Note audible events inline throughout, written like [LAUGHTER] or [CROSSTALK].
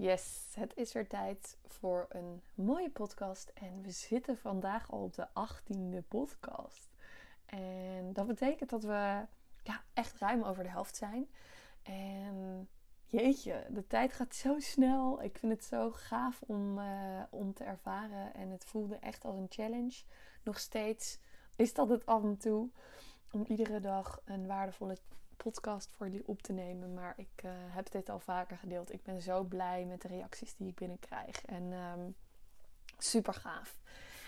Yes, het is weer tijd voor een mooie podcast. En we zitten vandaag al op de 18e podcast. En dat betekent dat we ja, echt ruim over de helft zijn. En jeetje, de tijd gaat zo snel. Ik vind het zo gaaf om, uh, om te ervaren. En het voelde echt als een challenge. Nog steeds is dat het af en toe. Om iedere dag een waardevolle podcast voor jullie op te nemen. Maar ik uh, heb dit al vaker gedeeld. Ik ben zo blij met de reacties die ik binnenkrijg. En um, super gaaf.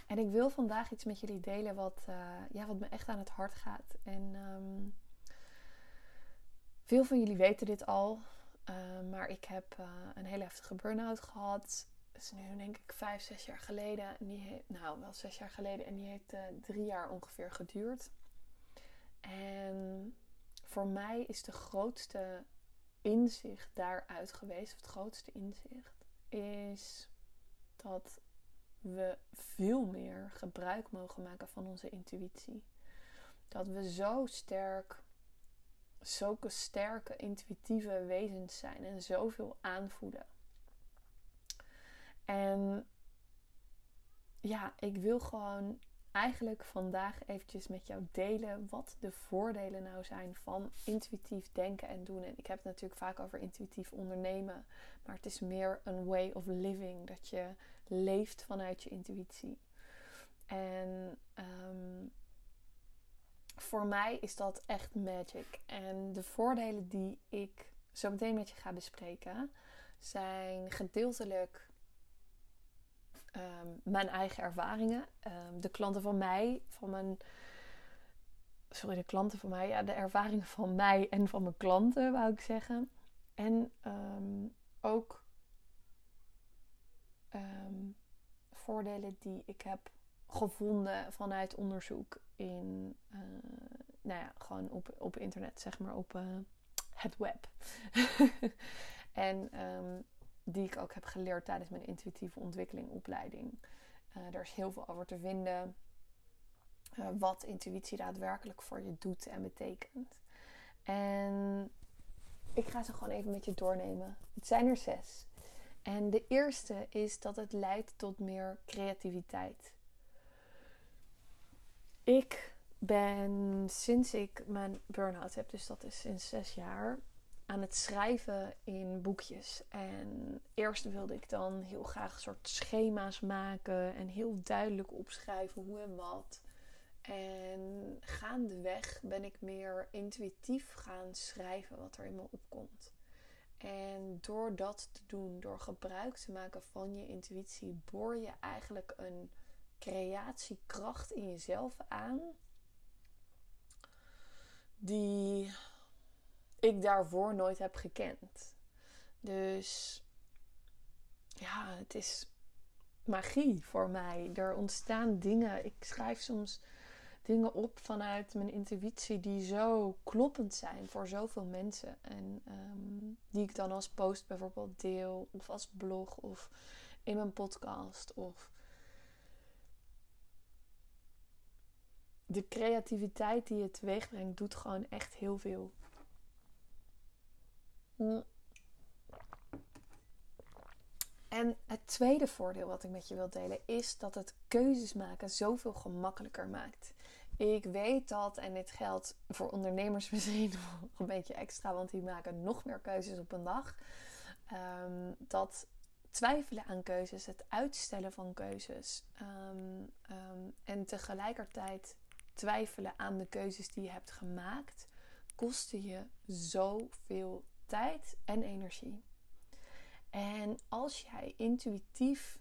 En ik wil vandaag iets met jullie delen wat, uh, ja, wat me echt aan het hart gaat. En um, veel van jullie weten dit al. Uh, maar ik heb een hele heftige burn-out gehad. Dat is nu denk ik vijf, zes jaar geleden. En die nou, wel zes jaar geleden. En die heeft drie jaar ongeveer geduurd. En voor mij is de grootste inzicht daaruit geweest, het grootste inzicht, is dat we veel meer gebruik mogen maken van onze intuïtie. Dat we zo sterk, zulke sterke intuïtieve wezens zijn en zoveel aanvoelen. En ja, ik wil gewoon eigenlijk vandaag eventjes met jou delen wat de voordelen nou zijn van intuïtief denken en doen. En ik heb het natuurlijk vaak over intuïtief ondernemen, maar het is meer een way of living, dat je leeft vanuit je intuïtie. En um, voor mij is dat echt magic. En de voordelen die ik zo meteen met je ga bespreken, zijn gedeeltelijk um, mijn eigen ervaringen. Um, de klanten van mij, van mijn. Sorry, de klanten van mij. Ja, de ervaringen van mij en van mijn klanten, wou ik zeggen. En um, ook voordelen die ik heb gevonden vanuit onderzoek in. Uh, nou ja, gewoon op, op internet, zeg maar, op uh, het web. [LAUGHS] en die ik ook heb geleerd tijdens mijn intuïtieve ontwikkelingopleiding. Uh, er is heel veel over te vinden. Uh, wat intuïtie daadwerkelijk voor je doet en betekent. En ik ga ze gewoon even met je doornemen. Het zijn er zes. En de eerste is dat het leidt tot meer creativiteit. Ik ben sinds ik mijn burn-out heb, dus dat is sinds zes jaar, aan het schrijven in boekjes. En eerst wilde ik dan heel graag soort schema's maken en heel duidelijk opschrijven hoe en wat. En gaandeweg ben ik meer intuïtief gaan schrijven wat er in me opkomt. En door dat te doen, door gebruik te maken van je intuïtie, boor je eigenlijk een creatiekracht in jezelf aan. Die ik daarvoor nooit heb gekend. Dus ja, het is magie voor mij. Er ontstaan dingen. Ik schrijf soms dingen op vanuit mijn intuïtie die zo kloppend zijn voor zoveel mensen. En um, die ik dan als post bijvoorbeeld deel, of als blog, of in mijn podcast. Of de creativiteit die het teweegbrengt, doet gewoon echt heel veel. En het tweede voordeel wat ik met je wil delen is dat het keuzes maken zoveel gemakkelijker maakt. Ik weet dat, en dit geldt voor ondernemers [LAUGHS] misschien nog een beetje extra, want die maken nog meer keuzes op een dag. Um, dat twijfelen aan keuzes, het uitstellen van keuzes um, um, en tegelijkertijd twijfelen aan de keuzes die je hebt gemaakt, kosten je zoveel tijd en energie. En als jij intuïtief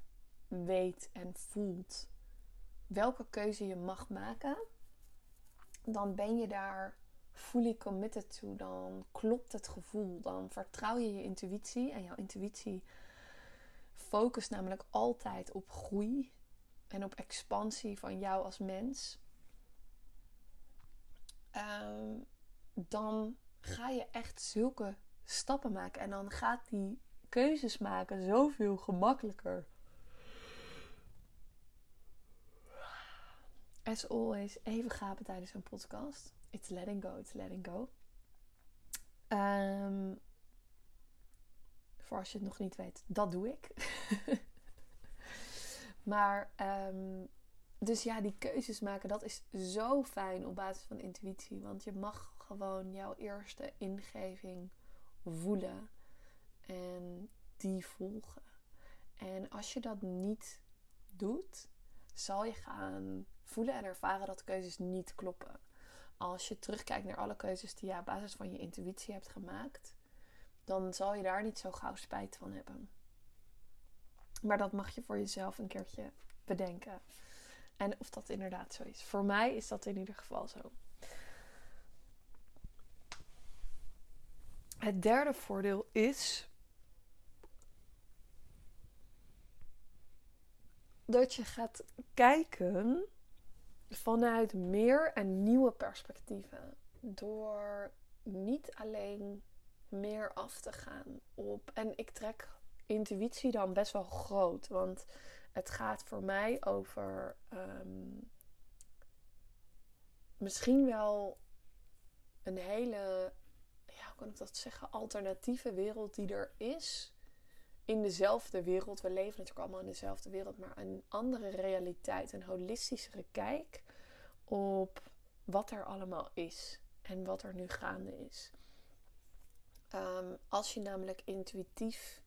weet en voelt welke keuze je mag maken, dan ben je daar fully committed to. Dan klopt het gevoel. Dan vertrouw je je intuïtie. En jouw intuïtie focust namelijk altijd op groei en op expansie van jou als mens. ehm, dan ga je echt zulke stappen maken. En dan gaat die keuzes maken zoveel gemakkelijker. As always, even gapen tijdens een podcast. It's letting go, it's letting go. Um, voor als je het nog niet weet, dat doe ik. [LAUGHS] maar, um, dus ja, die keuzes maken, dat is zo fijn op basis van intuïtie. Want je mag gewoon jouw eerste ingeving voelen en die volgen. En als je dat niet doet, zal je gaan voelen en ervaren dat keuzes niet kloppen. Als je terugkijkt naar alle keuzes die je op basis van je intuïtie hebt gemaakt, dan zal je daar niet zo gauw spijt van hebben. Maar dat mag je voor jezelf een keertje bedenken. En of dat inderdaad zo is. Voor mij is dat in ieder geval zo. Het derde voordeel is dat je gaat kijken vanuit meer en nieuwe perspectieven. Door niet alleen meer af te gaan op. En ik trek intuïtie dan best wel groot. Want het gaat voor mij over ehm, misschien wel een hele, kan ik dat zeggen, alternatieve wereld die er is. In dezelfde wereld. We leven natuurlijk allemaal in dezelfde wereld, maar een andere realiteit, een holistischere kijk op wat er allemaal is en wat er nu gaande is. Ehm, als je namelijk intuïtief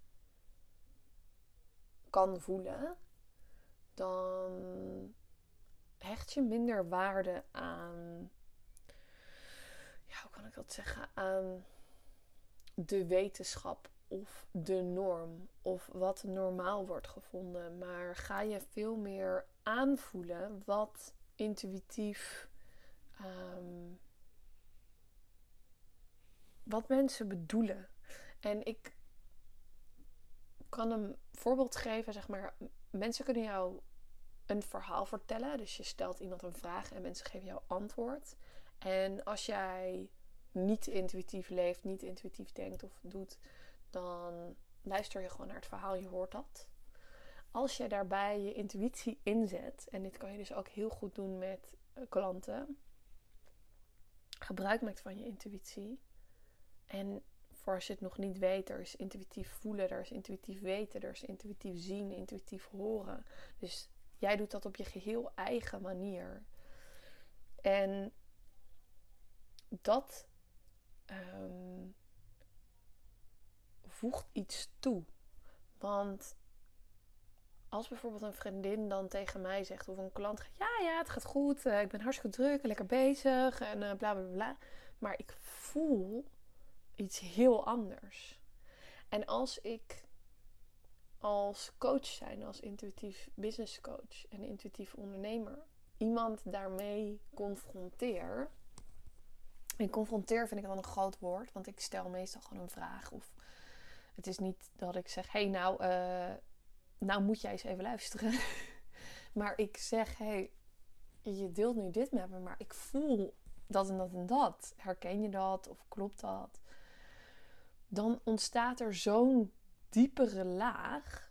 kan voelen, dan hecht je minder waarde aan, ja, hoe kan ik dat zeggen, aan de wetenschap of de norm of wat normaal wordt gevonden. Maar ga je veel meer aanvoelen wat intuïtief. Um, wat mensen bedoelen. En ik kan een voorbeeld geven, zeg maar. Mensen kunnen jou een verhaal vertellen. Dus je stelt iemand een vraag en mensen geven jou antwoord. En als jij niet intuïtief leeft, niet intuïtief denkt of doet, dan luister je gewoon naar het verhaal, je hoort dat. Als je daarbij je intuïtie inzet, en dit kan je dus ook heel goed doen met eh, klanten, gebruik maakt van je intuïtie. En voor als je het nog niet weet, er is intuïtief voelen, er is intuïtief weten, er is intuïtief zien, intuïtief horen. Dus jij doet dat op je geheel eigen manier. En dat um, voegt iets toe. Want als bijvoorbeeld een vriendin dan tegen mij zegt of een klant gaat, ja, ja, het gaat goed, uh, ik ben hartstikke druk en lekker bezig en uh, bla bla bla. Maar ik voel iets heel anders. En als ik als coach zijn, als intuïtief business coach en intuïtief ondernemer, iemand daarmee confronteer. En confronteer vind ik dan een groot woord, want ik stel meestal gewoon een vraag. Of het is niet dat ik zeg: hey, nou, uh, nou moet jij eens even luisteren. [LAUGHS] maar ik zeg: hey, je deelt nu dit met me, maar ik voel dat en dat en dat. Herken je dat of klopt dat? Dan ontstaat er zo'n diepere laag.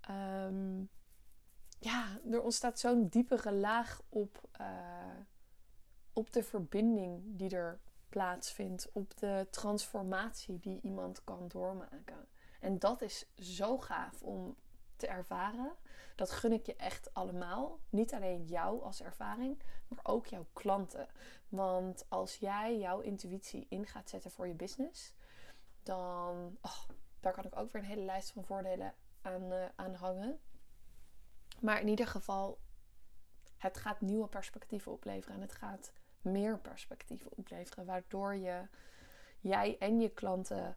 Ehm, ja, er ontstaat zo'n diepere laag op, uh, op de verbinding die er plaatsvindt, op de transformatie die iemand kan doormaken. En dat is zo gaaf om te ervaren. Dat gun ik je echt allemaal. Niet alleen jou als ervaring, maar ook jouw klanten. Want als jij jouw intuïtie in gaat zetten voor je business, dan oh, daar kan ik ook weer een hele lijst van voordelen aan, uh, aan hangen. Maar in ieder geval, het gaat nieuwe perspectieven opleveren en het gaat meer perspectieven opleveren, waardoor je jij en je klanten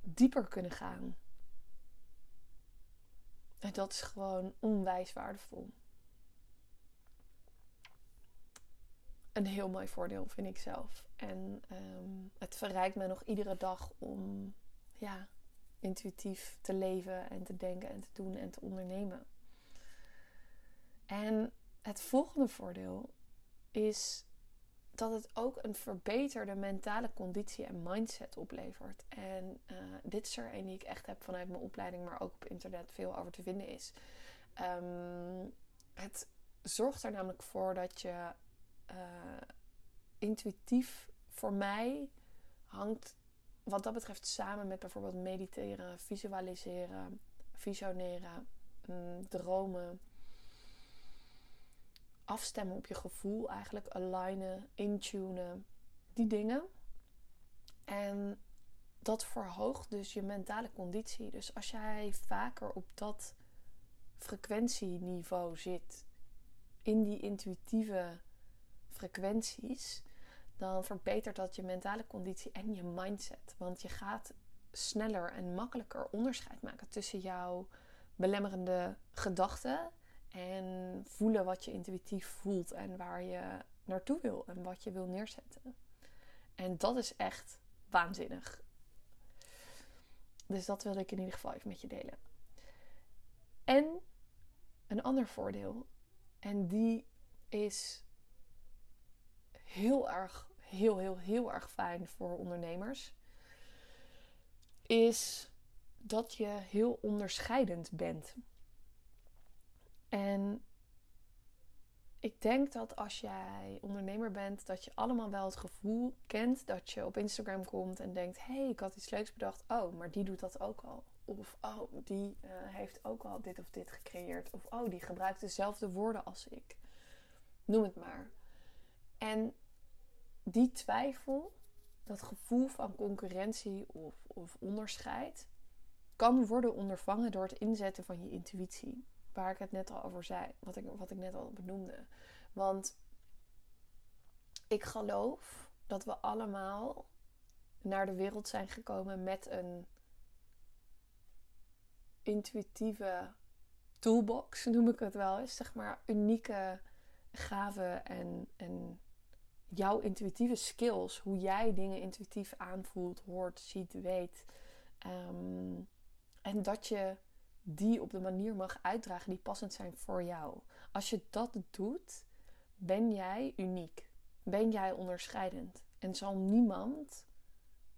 dieper kunnen gaan. En dat is gewoon onwijs waardevol. Een heel mooi voordeel vind ik zelf. En um, het verrijkt me nog iedere dag om ja, intuïtief te leven en te denken en te doen en te ondernemen. En het volgende voordeel is dat het ook een verbeterde mentale conditie en mindset oplevert. En uh, dit is er een die ik echt heb vanuit mijn opleiding, maar ook op internet veel over te vinden is. Um, het zorgt er namelijk voor dat je uh, intuïtief voor mij hangt wat dat betreft samen met bijvoorbeeld mediteren, visualiseren, visioneren, mm, dromen. Afstemmen op je gevoel, eigenlijk alignen, intunen, die dingen. En dat verhoogt dus je mentale conditie. Dus als jij vaker op dat frequentieniveau zit, in die intuïtieve frequenties, dan verbetert dat je mentale conditie en je mindset. Want je gaat sneller en makkelijker onderscheid maken tussen jouw belemmerende gedachten en voelen wat je intuïtief voelt en waar je naartoe wil en wat je wil neerzetten. En dat is echt waanzinnig. Dus dat wilde ik in ieder geval even met je delen. En een ander voordeel, en die is heel erg heel, heel, heel erg fijn voor ondernemers, is dat je heel onderscheidend bent. En ik denk dat als jij ondernemer bent, dat je allemaal wel het gevoel kent dat je op Instagram komt en denkt: hé, hey, ik had iets leuks bedacht. Oh, maar die doet dat ook al. Of oh, die uh, heeft ook al dit of dit gecreëerd. Of oh, die gebruikt dezelfde woorden als ik. Noem het maar. En die twijfel, dat gevoel van concurrentie of, of onderscheid, kan worden ondervangen door het inzetten van je intuïtie. Waar ik het net al over zei, wat ik, wat ik net al benoemde. Want ik geloof dat we allemaal naar de wereld zijn gekomen met een intuïtieve toolbox, noem ik het wel eens. Zeg maar unieke gaven en, en jouw intuïtieve skills, hoe jij dingen intuïtief aanvoelt, hoort, ziet, weet. Ehm, en dat je die op de manier mag uitdragen die passend zijn voor jou. Als je dat doet, ben jij uniek. Ben jij onderscheidend. En zal niemand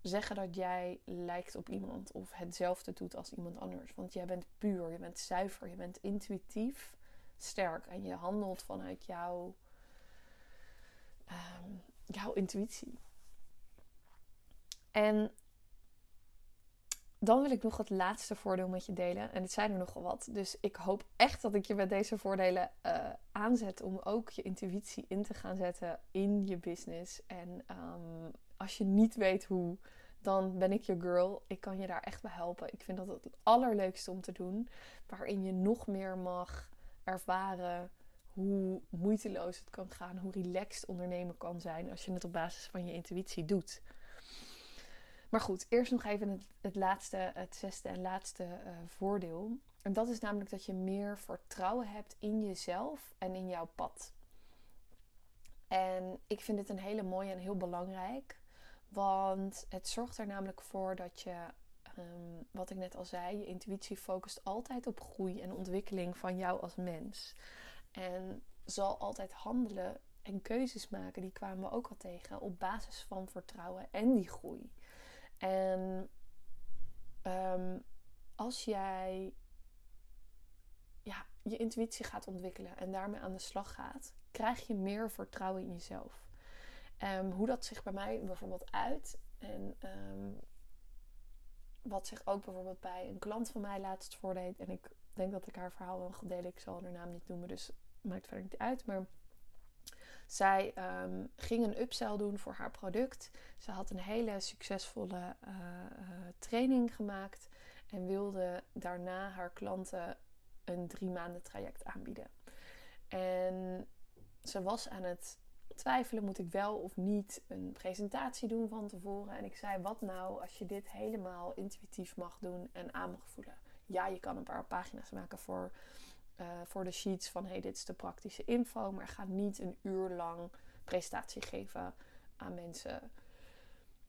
zeggen dat jij lijkt op iemand of hetzelfde doet als iemand anders. Want jij bent puur, je bent zuiver, je bent intuïtief sterk en je handelt vanuit jouw um, jouw intuïtie. En dan wil ik nog het laatste voordeel met je delen. En het zijn er nogal wat. Dus ik hoop echt dat ik je met deze voordelen uh, aanzet om ook je intuïtie in te gaan zetten in je business. En um, als je niet weet hoe, dan ben ik je girl. Ik kan je daar echt bij helpen. Ik vind dat het allerleukste om te doen. Waarin je nog meer mag ervaren hoe moeiteloos het kan gaan, hoe relaxed ondernemen kan zijn als je het op basis van je intuïtie doet. Maar goed, eerst nog even het, laatste, het zesde en laatste uh, voordeel. En dat is namelijk dat je meer vertrouwen hebt in jezelf en in jouw pad. En ik vind dit een hele mooie en heel belangrijk. Want het zorgt er namelijk voor dat je, um, wat ik net al zei, je intuïtie focust altijd op groei en ontwikkeling van jou als mens. En zal altijd handelen en keuzes maken, die kwamen we ook al tegen, op basis van vertrouwen en die groei. En um, als jij ja, je intuïtie gaat ontwikkelen en daarmee aan de slag gaat, krijg je meer vertrouwen in jezelf. Um, hoe dat zich bij mij bijvoorbeeld uit en um, wat zich ook bijvoorbeeld bij een klant van mij laatst voordeed. En ik denk dat ik haar verhaal wel delen. Ik zal haar naam niet noemen, dus maakt verder niet uit. Maar zij um, ging een upsell doen voor haar product. Ze had een hele succesvolle uh, uh, training gemaakt en wilde daarna haar klanten een drie maanden traject aanbieden. En ze was aan het twijfelen: moet ik wel of niet een presentatie doen van tevoren? En ik zei: wat nou als je dit helemaal intuïtief mag doen en aan mag voelen? Ja, je kan een paar pagina's maken voor uh, voor de sheets van hey, dit is de praktische info, maar ga niet een uur lang presentatie geven aan mensen.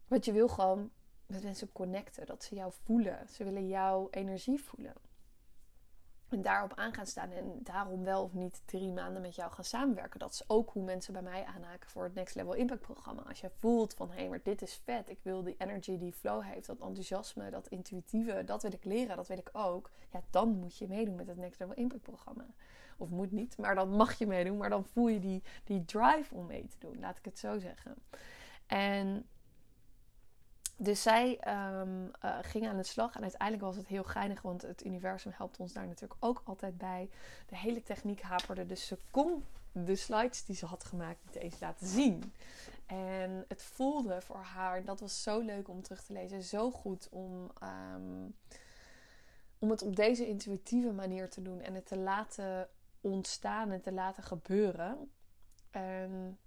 Want je wil gewoon met mensen connecten, dat ze jou voelen. Ze willen jouw energie voelen. En daarop aan gaan staan en daarom wel of niet drie maanden met jou gaan samenwerken. Dat is ook hoe mensen bij mij aanhaken voor het Next Level Impact programma. Als je voelt van hé, maar dit is vet. Ik wil die energy, die flow heeft, dat enthousiasme, dat intuïtieve, dat wil ik leren, dat wil ik ook. Ja, dan moet je meedoen met het Next Level Impact programma. Of moet niet, maar dan mag je meedoen. Maar dan voel je die, die drive om mee te doen, laat ik het zo zeggen. En dus zij um, uh, ging aan de slag en uiteindelijk was het heel geinig, want het universum helpt ons daar natuurlijk ook altijd bij. De hele techniek haperde, dus ze kon de slides die ze had gemaakt niet eens laten zien. En het voelde voor haar, dat was zo leuk om terug te lezen, zo goed om, um, om het op deze intuïtieve manier te doen en het te laten ontstaan en te laten gebeuren. En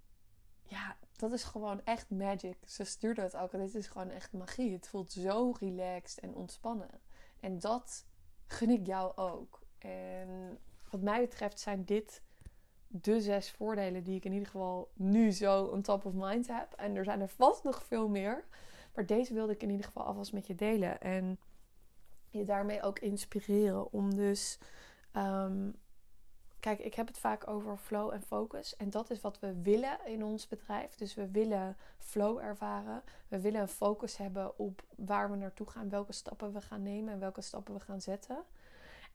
ja, dat is gewoon echt magic. Ze stuurde het ook. Dit is gewoon echt magie. Het voelt zo relaxed en ontspannen. En dat gun ik jou ook. En wat mij betreft zijn dit de zes voordelen die ik in ieder geval nu zo on top of mind heb. En er zijn er vast nog veel meer. Maar deze wilde ik in ieder geval alvast met je delen. En je daarmee ook inspireren om dus um, Kijk, ik heb het vaak over flow en focus. En dat is wat we willen in ons bedrijf. Dus we willen flow ervaren. We willen een focus hebben op waar we naartoe gaan, welke stappen we gaan nemen en welke stappen we gaan zetten.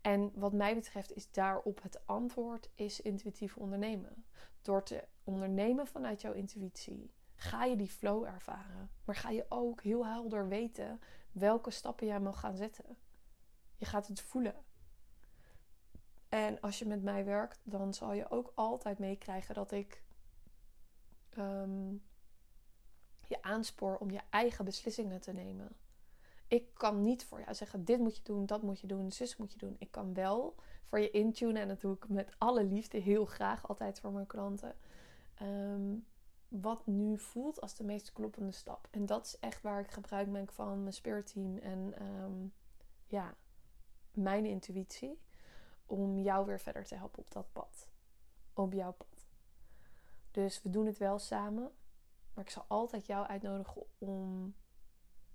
En wat mij betreft is daarop het antwoord is intuïtief ondernemen. Door te ondernemen vanuit jouw intuïtie ga je die flow ervaren. Maar ga je ook heel helder weten welke stappen jij mag gaan zetten. Je gaat het voelen. En als je met mij werkt, dan zal je ook altijd meekrijgen dat ik um, je aanspoor om je eigen beslissingen te nemen. Ik kan niet voor jou zeggen: dit moet je doen, dat moet je doen, zus moet je doen. Ik kan wel voor je intunen en dat doe ik met alle liefde heel graag altijd voor mijn klanten. Um, wat nu voelt als de meest kloppende stap. En dat is echt waar ik gebruik maak van mijn spirit team en um, ja, mijn intuïtie om jou weer verder te helpen op dat pad. Op jouw pad. Dus we doen het wel samen. Maar ik zal altijd jou uitnodigen om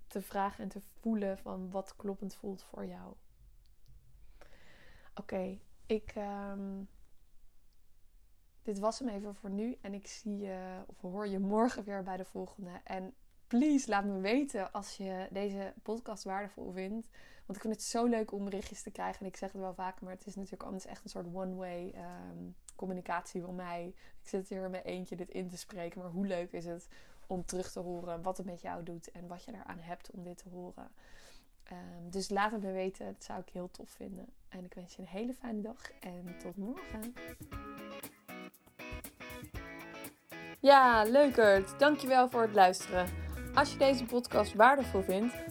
te vragen en te voelen van wat kloppend voelt voor jou. Oké, ik. Um, dit was hem even voor nu. En ik zie je of hoor je morgen weer bij de volgende. En please laat me weten als je deze podcast waardevol vindt. Want ik vind het zo leuk om berichtjes te krijgen. En ik zeg het wel vaker, maar het is natuurlijk anders echt een soort one-way um, communicatie voor mij. Ik zit hier in mijn eentje dit in te spreken. Maar hoe leuk is het om terug te horen wat het met jou doet en wat je eraan hebt om dit te horen. Um, dus laat het me weten. Dat zou ik heel tof vinden. En ik wens je een hele fijne dag en tot morgen. Ja, leukert. Dankjewel voor het luisteren. Als je deze podcast waardevol vindt,